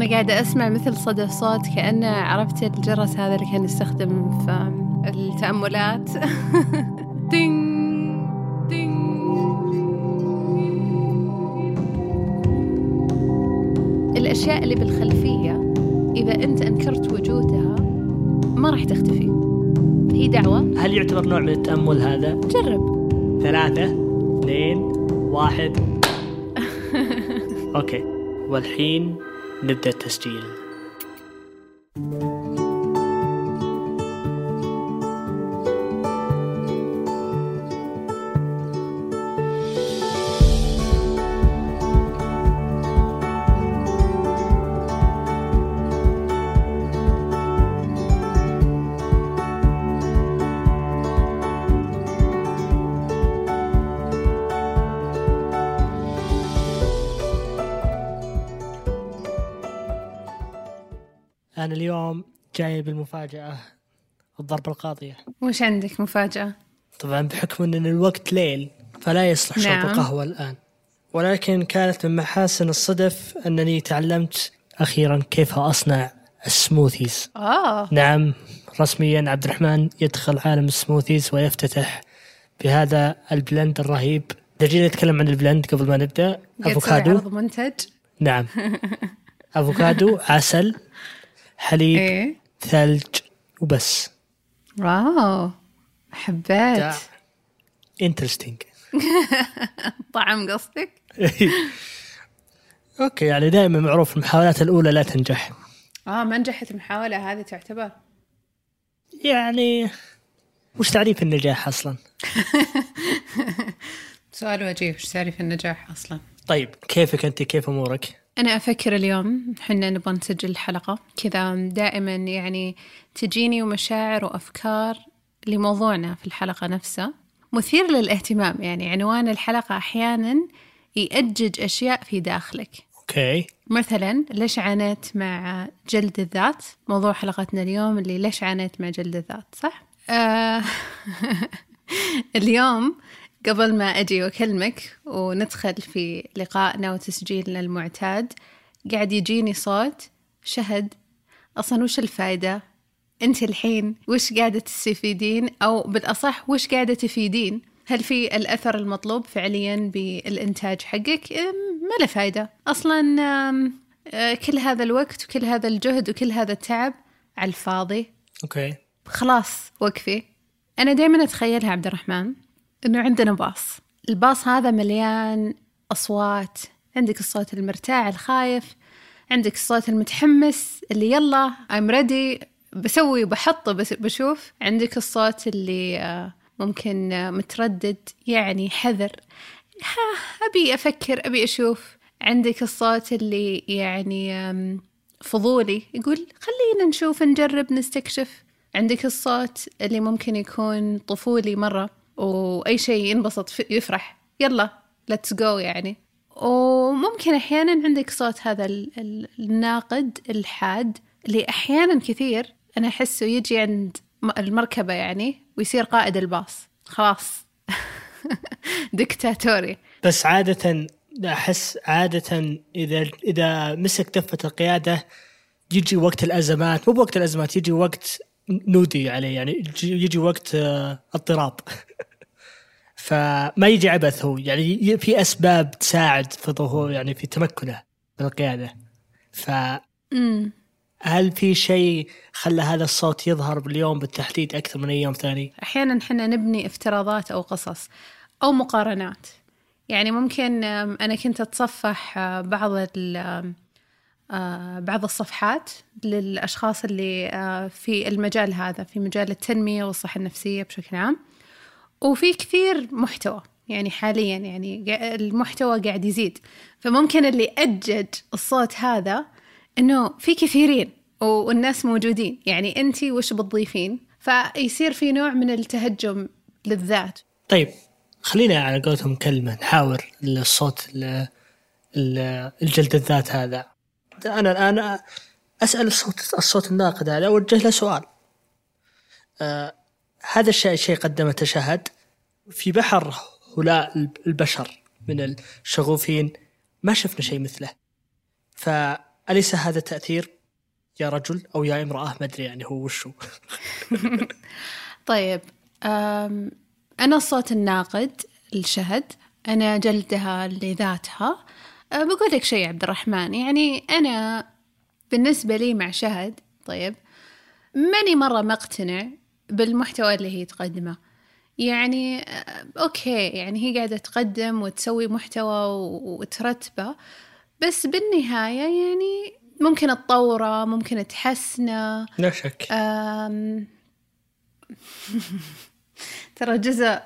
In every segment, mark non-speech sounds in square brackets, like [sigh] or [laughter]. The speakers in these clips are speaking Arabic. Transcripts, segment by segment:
أنا قاعدة أسمع مثل صدى صوت كأنه عرفت الجرس هذا اللي كان يستخدم في التأملات. [laughs] ding ding الأشياء اللي بالخلفية إذا أنت أنكرت وجودها ما راح تختفي. هي دعوة. هل يعتبر نوع من التأمل هذا؟ جرب. ثلاثة اثنين واحد. [laughs] أوكي. والحين نبدأ التسجيل أنا اليوم جاي بالمفاجأة الضربة القاضية. وش عندك مفاجأة؟ طبعا بحكم أن الوقت ليل فلا يصلح شرب نعم. القهوة الآن. ولكن كانت من محاسن الصدف أنني تعلمت أخيرا كيف أصنع ال smoothies. آه. نعم رسميا عبد الرحمن يدخل عالم ال smoothies ويفتتح بهذا ال blend الرهيب. نجي نتكلم عن ال blend قبل ما نبدأ؟ أفوكادو؟ منتج؟ نعم. [laughs] أفوكادو عسل. حليب إيه. ثلج وبس. wow حبيت. interesting [laughs] طعم قصدك؟ [laughs] okay يعني دائما معروف المحاولات الأولى لا تنجح. آه ما نجحت المحاولة هذه تعتبر. يعني وش تعريف النجاح أصلا؟ [laughs] سؤال وجيه وش تعرف النجاح أصلا؟ طيب كيفك أنت؟ كيف أمورك؟ أنا أفكر اليوم حنا نبغى نسجل الحلقة كذا دائما يعني تجيني مشاعر وأفكار لموضوعنا في الحلقة نفسها. مثير للاهتمام يعني عنوان الحلقة أحيانا يأجج أشياء في داخلك. أوكي. مثلا ليش عانيت مع جلد الذات؟ موضوع حلقتنا اليوم اللي ليش عانيت مع جلد الذات صح؟ آه [laughs] اليوم قبل ما أجي وأكلمك وندخل في لقائنا وتسجيلنا المعتاد قاعد يجيني صوت. شهد أصلا وش الفايدة؟ أنت الحين وش قاعدة تستفيدين أو بالأصح وش قاعدة تفيدين؟ هل في الأثر المطلوب فعليا بالإنتاج حقك؟ ما له فايدة. أصلا آه، كل هذا الوقت وكل هذا الجهد وكل هذا التعب على الفاضي. أوكي. خلاص وقفي. أنا دائما أتخيلها عبد الرحمن. إنه عندنا باص. الباص هذا مليان أصوات. عندك الصوت المرتاع الخايف. عندك الصوت المتحمس اللي يلا I'm ready بسوي وبحط بس بشوف. عندك الصوت اللي آه، ممكن آه، متردد يعني حذر. ها أبي أفكر أبي أشوف. عندك الصوت اللي يعني فضولي يقول خلينا نشوف نجرب نستكشف. عندك الصوت اللي ممكن يكون طفولي مرة. وأي شيء ينبسط يفرح. يلا let's go يعني. وممكن أحيانا عندك صوت هذا ال- ال- الناقد الحاد اللي أحيانا كثير أنا أحسه يجي عند المركبة يعني ويصير قائد الباص. خلاص. [laughs] دكتاتوري. بس عادة أحس عادة إذا إذا مسك دفة القيادة يجي وقت الأزمات. مو بوقت الأزمات يجي وقت نودي عليه يعني يجي, يجي وقت آه، اضطراب. [laughs] فما يجي عبث هو. يعني في أسباب تساعد في ظهور يعني في تمكنه من القيادة. فهل امم في شيء خلى هذا الصوت يظهر باليوم بالتحديد أكثر من أي يوم ثاني؟ أحيانا حنا نبني افتراضات أو قصص أو مقارنات. يعني ممكن أنا كنت أتصفح آه، بعض ال- آه، بعض الصفحات للأشخاص اللي آه، في المجال هذا في مجال التنمية والصحة النفسية بشكل عام. وفي كثير محتوى يعني حاليا يعني المحتوى قاعد يزيد. فممكن اللي أجج الصوت هذا إنه في كثيرين والناس موجودين. يعني أنت وش بتضيفين؟ فيصير في نوع من التهجم للذات. طيب خلينا على قولتهم كلمة نحاور الصوت ال- ال- الجلد الذات هذا. أنا الآن أسأل الصوت الصوت الناقد هذا أوجه له سؤال. آه هذا الشيء شيء قدمه تشهد في بحر هؤلاء البشر من الشغوفين. ما شفنا شيء مثله. فأنا اليس هذا تأثير يا رجل أو يا امرأة؟ ما أدري يعني هو وشو. [laughs] طيب أنا الصوت الناقد الشهد أنا جلدها لذاتها. أه، بقول لك شيء عبد الرحمن. يعني أنا بالنسبة لي مع شهد طيب ماني مرة مقتنع بالمحتوى اللي هي تقدمه. يعني أه، أوكي يعني هي قاعدة تقدم وتسوي محتوى وترتبه بس بالنهاية يعني ممكن تطوره ممكن تحسنه. لا شك. [laughs] ترى جزء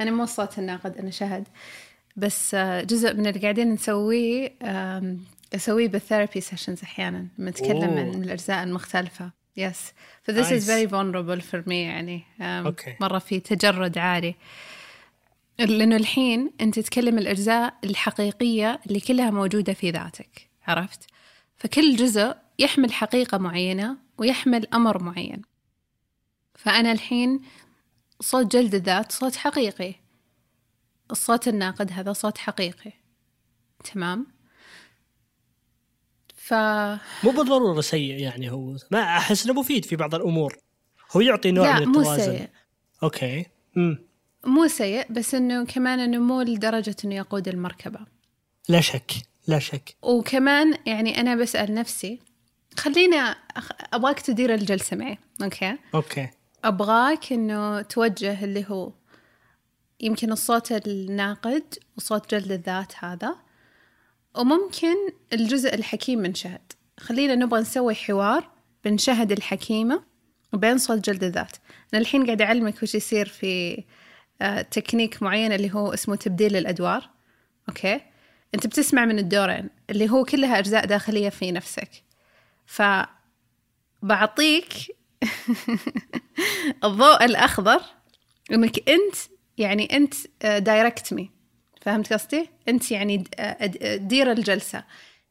أنا مو صوت الناقد أنا شهد بس آه، جزء من اللي قاعدين نسويه أسويه بال therapy sessions أحيانا لما نتكلم عن الأجزاء المختلفة. Yes ف this is very vulnerable for me يعني. Okay. مرة في تجرد عالي. لأنه الحين أنت تتكلم الأجزاء الحقيقية اللي كلها موجودة في ذاتك. عرفت؟ فكل جزء يحمل حقيقة معينة ويحمل أمر معين. فأنا الحين صوت جلد الذات صوت حقيقي. الصوت الناقد هذا صوت حقيقي. تمام؟ ف مو بالضرورة سيء يعني هو. ما أحس إنه مفيد في بعض الأمور. هو يعطي نوع لا من التوازن. مو سيء. أوكي. مم. مو سيء بس إنه كمان إنه مو لدرجة إنه يقود المركبة. لا شك لا شك. وكمان يعني أنا بسأل نفسي خلينا أبغاك تدير الجلسة معي okay؟ Okay. أبغاك إنه توجه اللي هو يمكن الصوت الناقد وصوت جلد الذات هذا وممكن الجزء الحكيم من شهد. خلينا نبغى نسوي حوار بين شهد الحكيمة وبين صوت جلد الذات. أنا الحين قاعدة أعلمك وش يصير في آه، تكنيك معين اللي هو اسمه تبديل الأدوار. Okay؟ أنت بتسمع من الدورين اللي هو كلها أجزاء داخلية في نفسك. فبعطيك [laughs] الضوء الأخضر إنك أنت يعني أنت direct me فهمت قصدي؟ أنت يعني دير الجلسة.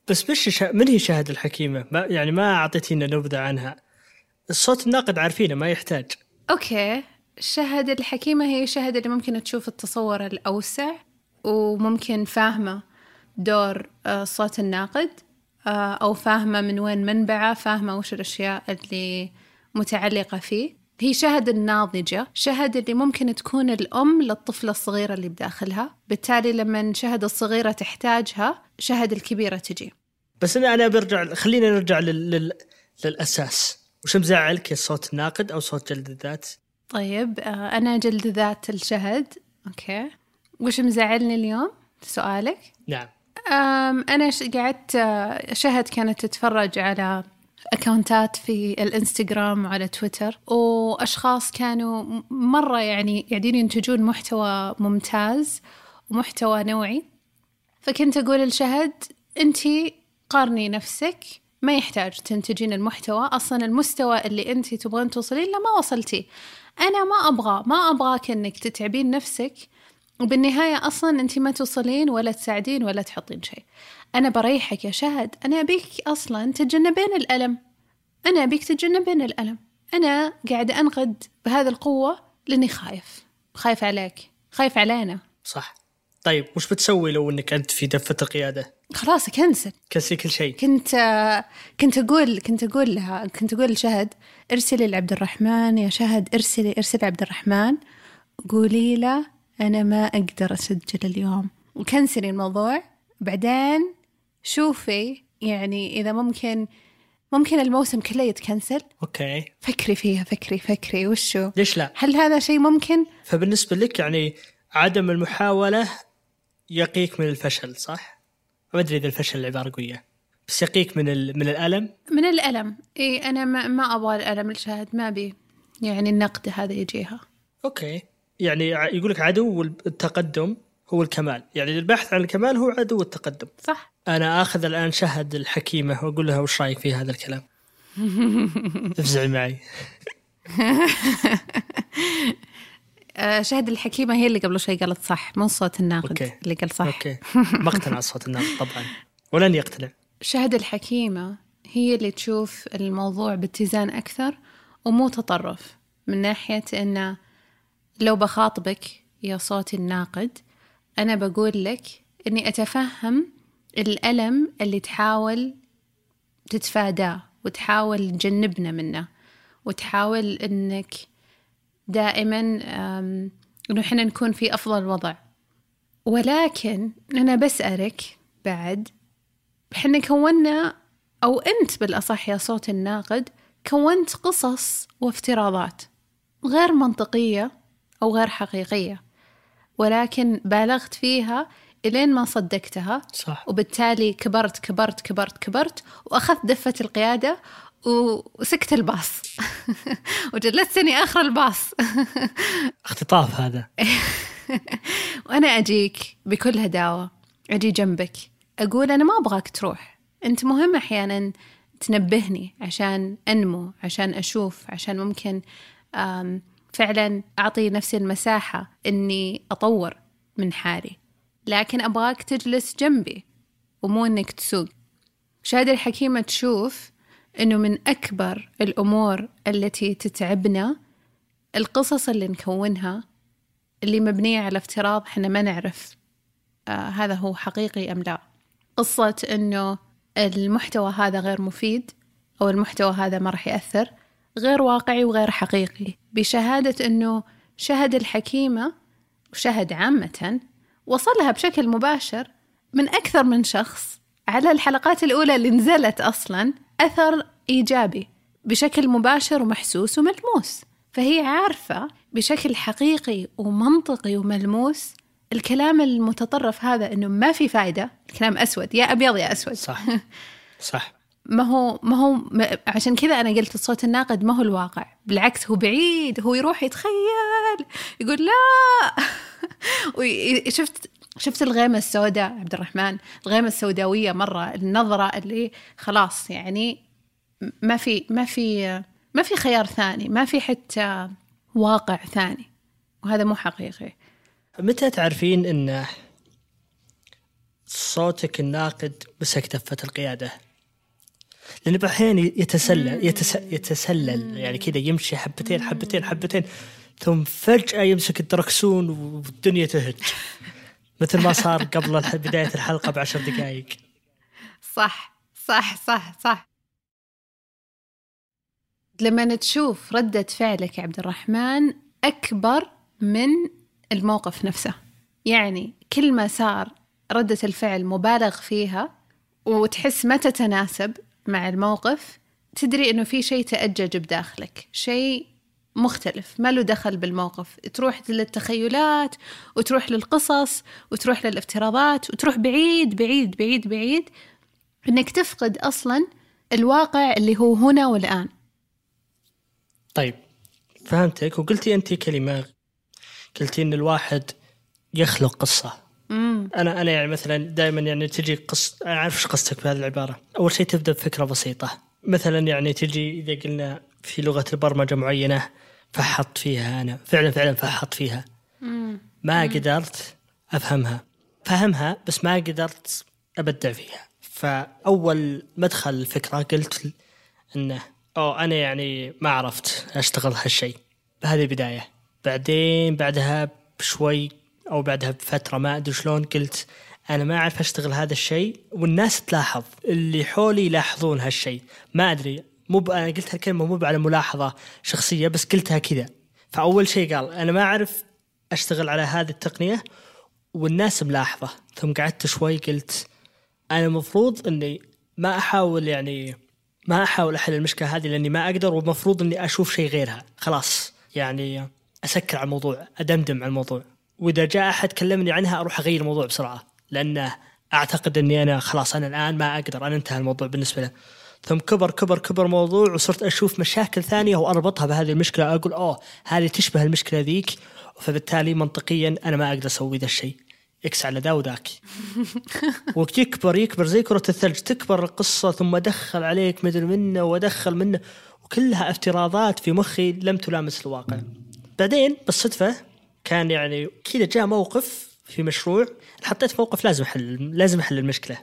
بس مش شا... من هي شهد الحكيمة؟ ما يعني ما أعطيتينا نبذة عنها. الصوت الناقد عارفينه ما يحتاج. أوكي. الشهد الحكيمة هي شهد اللي ممكن تشوف التصور الأوسع وممكن فاهمة دور الصوت آه، الناقد آه، أو فاهمة من وين منبعه فاهمة وش الأشياء اللي متعلقة فيه. هي شهد الناضجة شهد اللي ممكن تكون الأم للطفلة الصغيرة اللي بداخلها. بالتالي لما شهد الصغيرة تحتاجها شهد الكبيرة تجي. بس أنا أنا برجع خلينا نرجع لل... لل... للأساس. وش مزعلك يا صوت الناقد أو صوت جلد الذات؟ طيب آه، أنا جلد ذات الشهد. Okay. وش مزعلني اليوم؟ سؤالك؟ نعم. أنا قعدت آه، شهد كانت تتفرج على accountات في الإنستغرام وعلى تويتر. وأشخاص كانوا مرة يعني قاعدين ينتجون محتوى ممتاز ومحتوى نوعي. فكنت أقول لشهد أنت قارني نفسك ما يحتاج تنتجين المحتوى. أصلا المستوى اللي أنت تبغين توصلين له ما وصلتي. أنا ما أبغى ما أبغاك إنك تتعبين نفسك وبالنهاية أصلا أنت ما توصلين ولا تساعدين ولا تحطين شيء. أنا بريحك يا شهد. أنا أبيك أصلا تتجنبين الألم. أنا أبيك تتجنبين الألم. أنا قاعدة أنقد بهذه القوة لأني خايف. خايف عليك. خايف علينا. صح. طيب وش بتسوي لو إنك أنت في دفة القيادة؟ خلاص أكنسل. كنسل كل شيء. كنت كنت أقول كنت أقول لها كنت أقول لشهد ارسلي لعبد الرحمن. يا شهد ارسلي ارسلي عبد الرحمن. قولي له أنا ما أقدر أسجل اليوم. وكنسلي الموضوع. بعدين شوفي يعني إذا ممكن ممكن الموسم كله يتكنسل. أوكي. فكري فيها فكري فكري. وشو؟ ليش لا؟ هل هذا شيء ممكن؟ فبالنسبة لك يعني عدم المحاولة يقيك من الفشل صح؟ ما أدري إذا الفشل العبارة قوية بس يقيك من من الألم؟ من الألم. إي أنا ما, ما أبغى الألم لشهد. ما بي يعني النقد هذا يجيها. Okay. يعني يقول لك عدو التقدم هو الكمال. يعني البحث عن الكمال هو عدو التقدم صح. أنا آخذ الآن شهد الحكيمة وأقول لها وش رأيك في هذا الكلام؟ [laughs] تفزعي معي. آه، شهد الحكيمة هي اللي قبل شوي قالت صح مو صوت الناقد okay. اللي قال صح. Okay. ما اقتنع صوت الناقد طبعا. ولن يقتنع. شهد الحكيمة هي اللي تشوف الموضوع باتزان أكثر ومو تطرف من ناحية أنه لو بخاطبك يا صوتي الناقد أنا بقول لك إني أتفهم الألم اللي تحاول تتفاداه وتحاول تجنبنا منه وتحاول إنك دائما إنه إحنا نكون في أفضل وضع. ولكن أنا بسألك بعد إحنا كونا أو أنت بالأصح يا صوت الناقد كونت قصص وافتراضات غير منطقية أو غير حقيقية. ولكن بالغت فيها إلين ما صدقتها. صح. وبالتالي كبرت كبرت كبرت كبرت وأخذت دفة القيادة وسكت الباص. [laughs] وجلستني آخر الباص. [laughs] اختطاف هذا. [laughs] وأنا أجيك بكل هداوة. أجي جنبك. أقول أنا ما أبغاك تروح. أنت مهم أحيانا تنبهني عشان أنمو عشان أشوف عشان ممكن فعلا أعطي نفسي المساحة إني أطور من حالي. لكن أبغاك تجلس جنبي ومو إنك تسوق. شهادة الحكيمة تشوف إنه من أكبر الأمور التي تتعبنا القصص اللي نكونها اللي مبنية على افتراض إحنا ما نعرف آه هذا هو حقيقي أم لا. قصة إنه المحتوى هذا غير مفيد أو المحتوى هذا ما راح يأثر. غير واقعي وغير حقيقي. بشهادة إنه شهد الحكيمة وشهد عامة وصلها بشكل مباشر من أكثر من شخص على الحلقات الأولى اللي نزلت أصلا أثر إيجابي بشكل مباشر ومحسوس وملموس. فهي عارفة بشكل حقيقي ومنطقي وملموس الكلام المتطرف هذا إنه ما في فائده الكلام أسود. يا أبيض يا أسود. صح. [laughs] صح. ما هو ما هو عشان كذا أنا قلت الصوت الناقد ما هو الواقع. بالعكس هو بعيد هو يروح يتخيل يقول لا. [laughs] شفت شفت الغيمة السوداء عبد الرحمن؟ الغيمة السوداوية مرة النظرة اللي خلاص يعني ما في ما في ما في خيار ثاني ما في حتى واقع ثاني. وهذا مو حقيقي. متى تعرفين إن صوتك الناقد مسك دفة القيادة؟ لأنه بأحيان يتسلل يتس يتسلل. يعني كذا يمشي حبتين حبتين حبتين ثم فجأة يمسك الدركسون والدنيا تهج. [laughs] مثل ما صار قبل بداية الحلقة بعشر دقائق صح صح صح صح. لما تشوف ردة فعلك يا عبد الرحمن أكبر من الموقف نفسه. يعني كل ما صار ردة الفعل مبالغ فيها وتحس ما تتناسب مع الموقف تدري إنه في شيء تأجج بداخلك شيء مختلف ما له دخل بالموقف. تروح للتخيلات وتروح للقصص وتروح للافتراضات وتروح بعيد بعيد بعيد بعيد إنك تفقد أصلا الواقع اللي هو هنا والآن. طيب فهمتك وقلتي انت كلمة قلتي إن الواحد يخلق قصة. مم. أنا أنا يعني مثلا دائما يعني تجي قص أنا عارف إيش قصتك بهذه العبارة. أول شيء تبدأ بفكرة بسيطة. مثلا يعني تجي إذا قلنا في لغة البرمجة معينة فحط فيها أنا فعلا فعلا فحط فيها. مم. ما قدرت أفهمها. فهمها بس ما قدرت أبدع فيها. فأول مدخل الفكرة قلت إنه أو أنا يعني ما عرفت أشتغل هالشيء. هذه بداية بعدين بعدها بشوي أو بعدها بفترة ما أدري شلون قلت أنا ما أعرف أشتغل هذا الشيء والناس تلاحظ اللي حولي يلاحظون هالشيء. ما أدري مو أنا قلت هالكلمة مو على ملاحظة شخصية بس قلتها كذا. فأول شيء قال أنا ما أعرف أشتغل على هذه التقنية والناس ملاحظة. ثم قعدت شوي قلت أنا المفروض أني ما أحاول يعني ما أحاول أحل المشكلة هذه لأني ما أقدر والمفروض إني أشوف شيء غيرها. خلاص يعني أسكر على الموضوع أدمدم على الموضوع. وإذا جاء أحد كلمني عنها أروح أغير الموضوع بسرعة لأنه أعتقد إني أنا خلاص أنا الآن ما أقدر أنا انتهى الموضوع بالنسبة له. ثم كبر كبر كبر موضوع وصرت أشوف مشاكل ثانية واربطها بهذه المشكلة أقول oh هذه تشبه المشكلة ذيك فبالتالي منطقيا أنا ما أقدر أسوي ذا الشيء. X على ذا وذاك. [laughs] ويكبر يكبر زي كرة الثلج تكبر القصة ثم أدخل عليك مدري منه وأدخل منه وكلها افتراضات في مخي لم تلامس الواقع. بعدين بالصدفة كان يعني كذا جاء موقف في مشروع حطيت موقف لازم أحل لازم أحل المشكلة.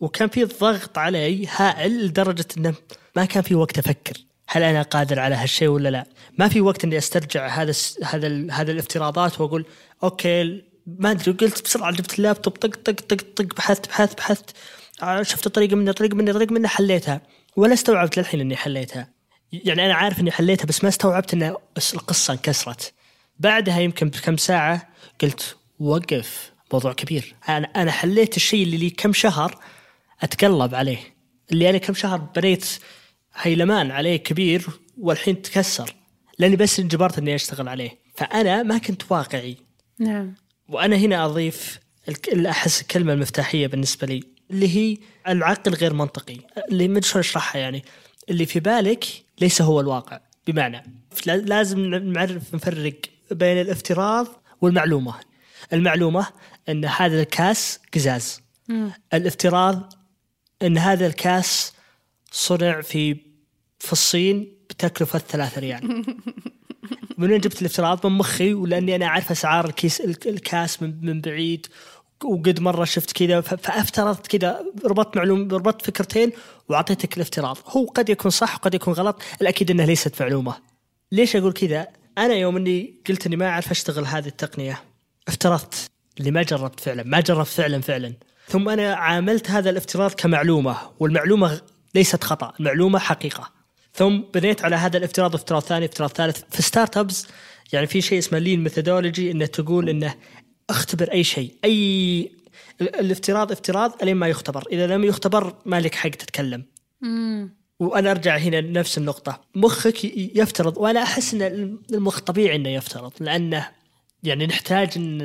وكان في ضغط علي هائل لدرجة أنه ما كان في وقت أفكر هل أنا قادر على هالشيء ولا لا؟ ما في وقت إني أسترجع هذا هذا هذا الافتراضات وأقول okay ما أدري قلت بسرعة جبت اللابتوب طق طق طق طق بحثت بحثت بحثت. آه، شفت طريقة منه طريقة منه طريقة منه حليتها. ولا استوعبت للحين إني حليتها. يعني أنا عارف إني حليتها بس ما استوعبت إن القصة انكسرت. بعدها يمكن بكم ساعة قلت وقف موضوع كبير. أنا أنا حليت الشيء اللي لي كم شهر أتقلب عليه. اللي أنا كم شهر بنيت هيلمان عليه كبير والحين تكسر لأني بس انجبرت إني أشتغل عليه. فأنا ما كنت واقعي. نعم. وأنا هنا أضيف اللي احس الكلمة المفتاحية بالنسبة لي اللي هي العقل غير منطقي. اللي ما شلون أشرحها يعني. اللي في بالك ليس هو الواقع بمعنى. لا- لازم نعرف نفرق بين الافتراض والمعلومة. المعلومة أن هذا الكاس قزاز. الافتراض أن هذا الكاس صنع في في الصين بتكلفة ثلاثة ريال. [laughs] من وين جبت الافتراض؟ من مخي ولأني أنا أعرف أسعار الكيس الكاس من, من بعيد وقد مرة شفت كذا فافترضت كذا ربطت معلوم ربطت فكرتين وأعطيتك الافتراض. هو قد يكون صح وقد يكون غلط الأكيد أنها ليست معلومة. ليش أقول كذا؟ أنا يوم إني قلت إني ما أعرف أشتغل هذه التقنية افترضت اللي ما جربت فعلا ما جربت فعلا فعلا. ثم أنا عاملت هذا الافتراض كمعلومة والمعلومة ليست خطأ المعلومة حقيقة. ثم بنيت على هذا الافتراض افتراض ثاني افتراض ثالث. في startups يعني في شيء اسمه lean methodology إنه تقول إنه اختبر أي شيء أي ال- الافتراض افتراض الين ما يختبر. إذا لم يختبر ما لك حق تتكلم. مم. وأنا أرجع هنا لنفس النقطة مخك يفترض وأنا أحس إن المخ طبيعي إنه يفترض لأنه يعني نحتاج إن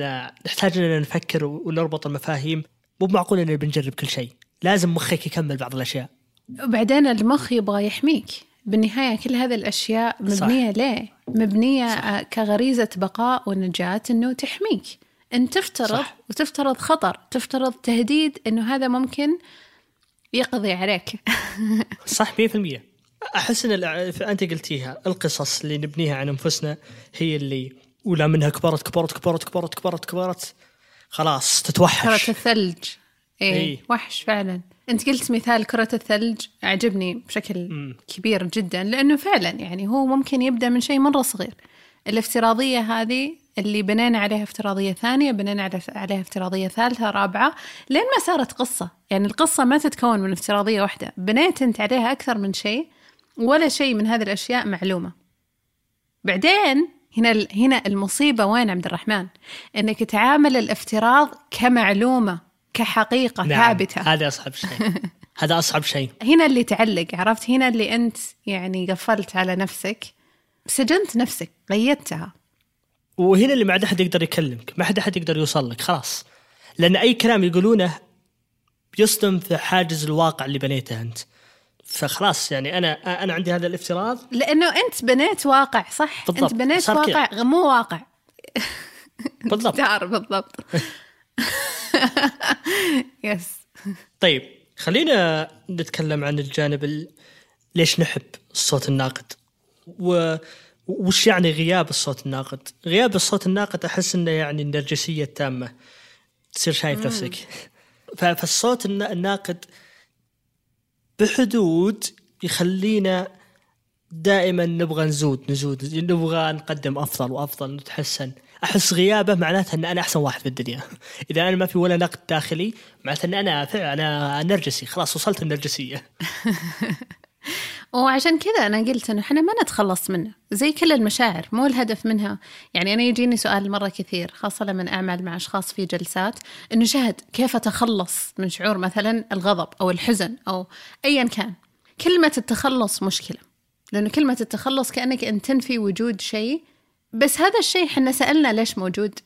نحتاج إننا نفكر ونربط المفاهيم مو معقول اننا بنجرب كل شيء لازم مخك يكمل بعض الأشياء وبعدين المخ يبغى يحميك بالنهاية كل هذه الأشياء مبنية صح. ليه؟ مبنية صح. كغريزة بقاء ونجاة أنه تحميك أنت تفترض صح. وتفترض خطر تفترض تهديد أنه هذا ممكن يقضي عليك. صح 100% أحس إن أنت قلتيها القصص اللي نبنيها عن أنفسنا هي اللي ولا منها كبرت كبرت كبرت كبرت كبرت كبرت خلاص كرة تتوحش الثلج. إيه, إيه. وحش فعلا. أنت قلت مثال كرة الثلج أعجبني بشكل مم. كبير جدا لأنه فعلا يعني هو ممكن يبدأ من شيء مرة صغير. الافتراضية هذه اللي بنينا عليها افتراضية ثانية بنينا عليها افتراضية ثالثة رابعة لين ما صارت قصة. يعني القصة ما تتكون من افتراضية واحدة. بنيت أنت عليها أكثر من شيء ولا شيء من هذه الأشياء معلومة. بعدين هنا هنا المصيبة وين عبد الرحمن؟ إنك تعامل الافتراض كمعلومة كحقيقة نعم ثابتة. هذا أصعب شيء. [laughs] هذا أصعب شيء. هنا اللي تعلق عرفت؟ هنا اللي أنت يعني قفلت على نفسك. سجنت نفسك قيدتها وهنا اللي ما عاد أحد يقدر يكلمك ما حد احد يقدر يوصل لك خلاص. لأن أي كلام يقولونه يصدم في حاجز الواقع اللي بنيته أنت. فخلاص يعني أنا أنا عندي هذا الافتراض. لأنه أنت بنيت واقع صح؟ بالضبط. انت بنيت. واقع مو واقع. بالضبط. [laughs] تعرف بالضبط. [laughs] يس طيب خلينا نتكلم عن الجانب ال... ليش نحب الصوت الناقد. و... وش يعني غياب الصوت الناقد؟ غياب الصوت الناقد أحس أنه يعني النرجسية التامة. تصير شايف نفسك. فالصوت النا- الناقد بحدود يخلينا دائما نبغى نزود نزود نبغى نقدم أفضل وأفضل نتحسن. أحس غيابه معناته إن أنا أحسن واحد في الدنيا. [laughs] إذا أنا ما في ولا نقد داخلي معناته إن أنا فعلا أنا نرجسي. خلاص وصلت النرجسية. [laughs] وعشان كذا أنا قلت إنه إحنا ما نتخلص منه. زي كل المشاعر مو الهدف منها. يعني أنا يجيني سؤال مرة كثير خاصة لما أعمل مع أشخاص في جلسات إنه شهد كيف أتخلص من شعور مثلا الغضب أو الحزن أو أيا كان. كلمة التخلص مشكلة لأنه كلمة التخلص كأنك أن تنفي وجود شيء بس هذا الشيء حنا سألنا ليش موجود؟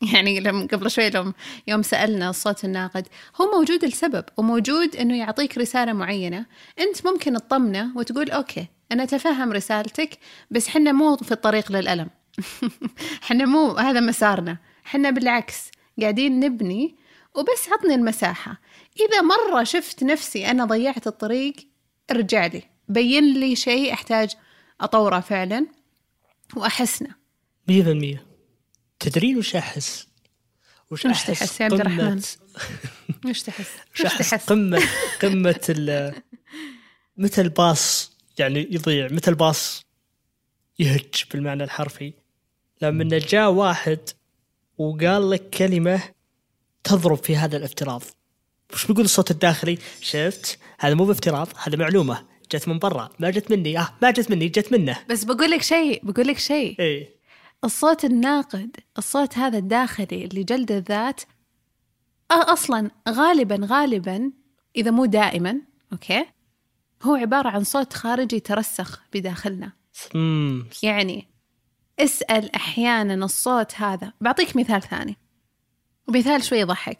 [laughs] يعني لما قبل شوي يوم يوم سألنا الصوت الناقد هو موجود لسبب وموجود إنه يعطيك رسالة معينة. أنت ممكن تطمنه وتقول أوكي أنا أتفهم رسالتك بس حنا مو في الطريق للألم. [laughs] حنا مو هذا مسارنا. حنا بالعكس قاعدين نبني وبس عطني المساحة. إذا مرة شفت نفسي أنا ضيعت الطريق ارجع لي. بين لي شيء أحتاج أطوره فعلا وأحسنه. 100% تدرين وش أحس؟ وش تحس يا عبد قمة- الرحمن؟ [laughs] وش تحس؟ وش أحس تحس؟ قمه قمة ال متى الباص يعني يضيع؟ متى الباص يهج بالمعنى الحرفي؟ لما جاء واحد وقال لك كلمة تضرب في هذا الافتراض. وش بيقول الصوت الداخلي؟ شفت؟ هذا مو بافتراض هذا معلومة. جت من برا. ما جت مني. آه ما جت مني جت منه. بس بقول لك شيء بقول لك شيء. إيه. الصوت الناقد الصوت هذا الداخلي اللي جلد الذات أصلا غالبا غالبا إذا مو دائما أوكي؟ هو عبارة عن صوت خارجي ترسخ بداخلنا. يعني اسأل أحيانا الصوت هذا. بعطيك مثال ثاني ومثال شوي يضحك.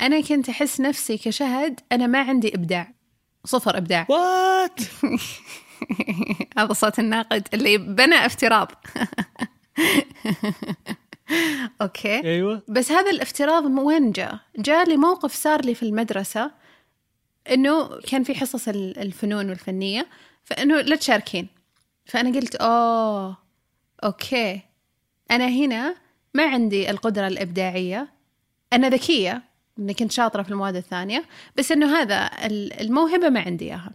أنا كنت أحس نفسي كشهد أنا ما عندي إبداع صفر إبداع. [laughs] What هذا صوت الناقد اللي بنى افتراض. [laughs] [laughs] Okay. أيوه. بس هذا الافتراض وين جاء؟ جاء لي موقف صار لي في المدرسة إنه كان في حصص ال- الفنون والفنية فإنه لا تشاركين. فأنا قلت oh okay. أنا هنا ما عندي القدرة الإبداعية. أنا ذكية إني كنت شاطرة في المواد الثانية بس إنه هذا ال- الموهبة ما عندي إياها.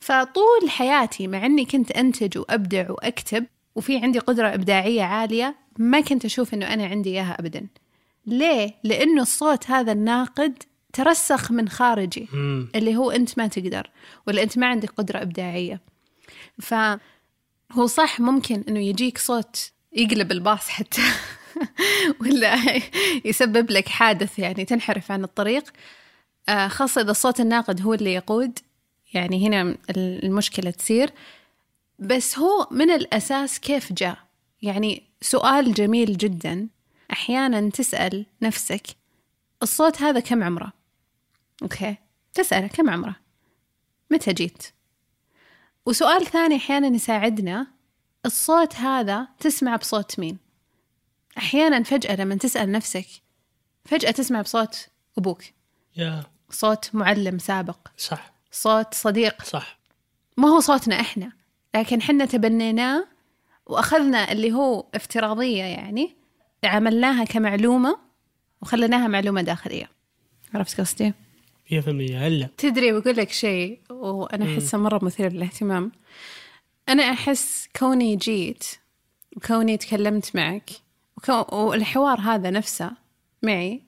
فطول حياتي مع إني كنت أنتج وأبدع وأكتب وفي عندي قدرة إبداعية عالية ما كنت أشوف إنه أنا عندي إياها أبدا. ليه؟ لأنه الصوت هذا الناقد ترسخ من خارجي امم اللي هو أنت ما تقدر ولا أنت ما عندك قدرة إبداعية. فهو صح ممكن أنه يجيك صوت يقلب الباص حتى [laughs] ولا يسبب لك حادث يعني تنحرف عن الطريق. آه، خاصة إذا الصوت الناقد هو اللي يقود يعني هنا المشكلة تصير. بس هو من الأساس كيف جاء؟ يعني سؤال جميل جدا. أحيانا تسأل نفسك الصوت هذا كم عمره؟ أوكي تسأله كم عمره؟ متى جيت؟ وسؤال ثاني أحيانا يساعدنا الصوت هذا تسمع بصوت مين؟ أحيانا فجأة لما تسأل نفسك فجأة تسمع بصوت أبوك. يا. صوت معلم سابق. صح. صوت صديق. صح. ما هو صوتنا إحنا. لكن حنا تبنيناه وأخذنا اللي هو افتراضية يعني عملناها كمعلومة وخليناها معلومة داخلية. عرفت قصدي؟ 100% هلا. تدري بقول لك شيء وأنا أحسه مرة مثير للاهتمام. أنا أحس كوني جيت وكوني تكلمت معك وكو والحوار هذا نفسه معي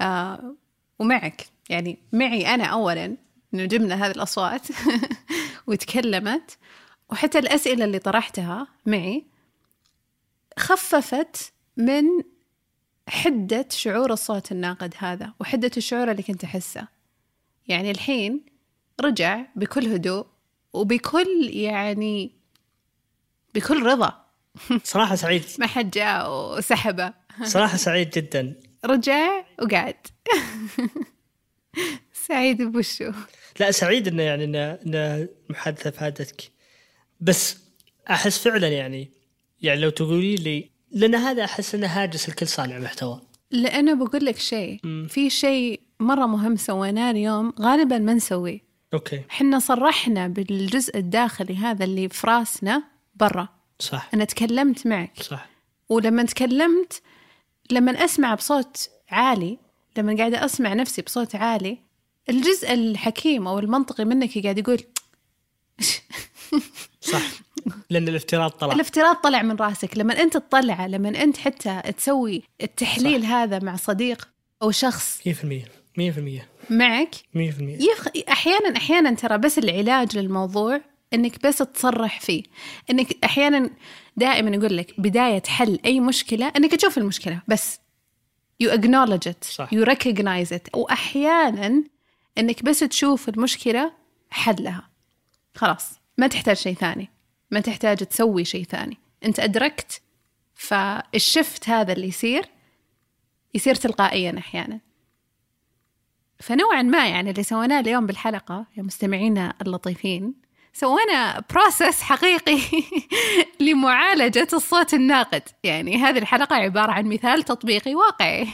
آه ومعك. يعني معي أنا أولا إنه جبنا هذه الأصوات [laughs] وتكلمت. وحتى الأسئلة اللي طرحتها معي خففت من حدة شعور الصوت الناقد هذا وحدة الشعور اللي كنت أحسه. يعني الحين رجع بكل هدوء وبكل يعني بكل رضا. [laughs] صراحة سعيد. ما حد جاء وسحبة. صراحة سعيد جدا. رجع وقعد. [laughs] سعيد بوشو لا سعيد إنه يعني إنه المحادثة فادتك. بس أحس فعلا يعني يعني لو تقولي لي لأن هذا أحس إنه هاجس لكل صانع محتوى. لأنه بقول لك شيء. في شيء مرة مهم سويناه اليوم غالبا ما نسويه. أوكي. حنا صرحنا بالجزء الداخلي هذا اللي في راسنا برا. صح. أنا تكلمت معك. صح. ولما تكلمت لما أسمع بصوت عالي لما قاعدة أسمع نفسي بصوت عالي الجزء الحكيم أو المنطقي منك قاعد يقول [laughs] صح. لأن الافتراض طلع. الافتراض طلع من راسك. لما أنت تطلعه لما أنت حتى تسوي التحليل صح. هذا مع صديق أو شخص 100% 100% 100% معك 100% يخ... أحيانا أحيانا ترى بس العلاج للموضوع إنك بس تصرح فيه. إنك أحيانا دائما يقول لك بداية حل أي مشكلة إنك تشوف المشكلة بس. You acknowledge it. صح. you recognize it. واحيانا إنك بس تشوف المشكلة حلها خلاص. ما تحتاج شيء ثاني. ما تحتاج تسوي شيء ثاني. انت أدركت فالشفت هذا اللي يصير يصير تلقائيا أحيانا. فنوعا ما يعني اللي سويناه اليوم بالحلقة يا مستمعينا اللطيفين سوينا بروسس حقيقي [laughs] لمعالجة الصوت الناقد. يعني هذه الحلقة عبارة عن مثال تطبيقي واقعي.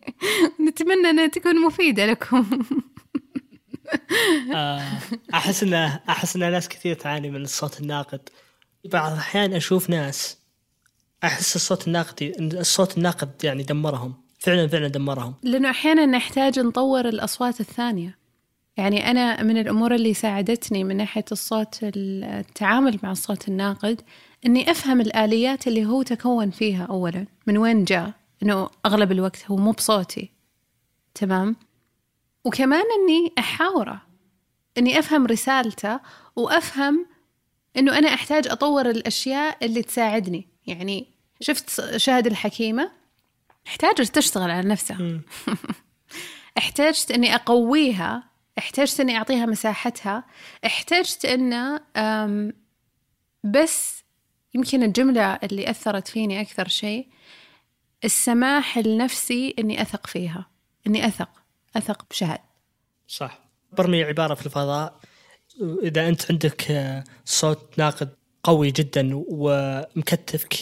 [laughs] نتمنى أنها تكون مفيدة لكم. [laughs] أحس انه أحس إن ناس كثير تعاني من الصوت الناقد. بعض الأحيان أشوف ناس أحس الصوت الناقد الصوت الناقد يعني دمرهم. فعلا فعلا دمرهم. لأنه أحيانا نحتاج نطور الأصوات الثانية. يعني أنا من الأمور اللي ساعدتني من ناحية الصوت التعامل مع الصوت الناقد إني أفهم الآليات اللي هو تكون فيها أولا. من وين جاء؟ إنه أغلب الوقت هو مو بصوتي. تمام؟ وكمان إني أحاوره إني أفهم رسالته وأفهم إنه أنا أحتاج أطور الأشياء اللي تساعدني. يعني شفت شهد الحكيمة؟ احتاجت تشتغل على نفسها [laughs] أحتاجت إني أقويها أحتاجت إني أعطيها مساحتها أحتاجت إن بس يمكن الجملة اللي أثرت فيني أكثر شيء السماح لنفسي إني أثق فيها إني أثق. أثق بشهد. صح. برمي عبارة في الفضاء إذا أنت عندك آه، صوت ناقد قوي جدا ومكتفك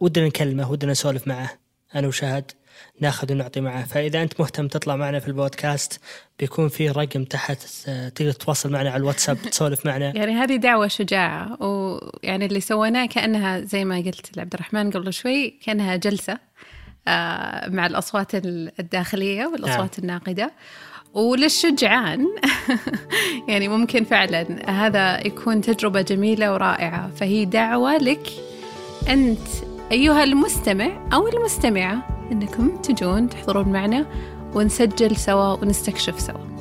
ودنا نكلمه ودنا نسولف معه أنا وشهد ناخذ ونعطي معه. فإذا أنت مهتم تطلع معنا في البودكاست بيكون في رقم تحت آه، تقدر تتواصل معنا على الواتساب [laughs] تسولف معنا. يعني هذه دعوة شجاعة ويعني اللي سويناه كأنها زي ما قلت لعبد الرحمن قبل شوي كأنها جلسة. آه، مع الأصوات الداخلية والأصوات نعم. الناقدة. وللشجعان [laughs] يعني ممكن فعلا هذا يكون تجربة جميلة ورائعة. فهي دعوة لك أنت أيها المستمع أو المستمعة أنكم تجون تحضرون معنا ونسجل سوا ونستكشف سوا.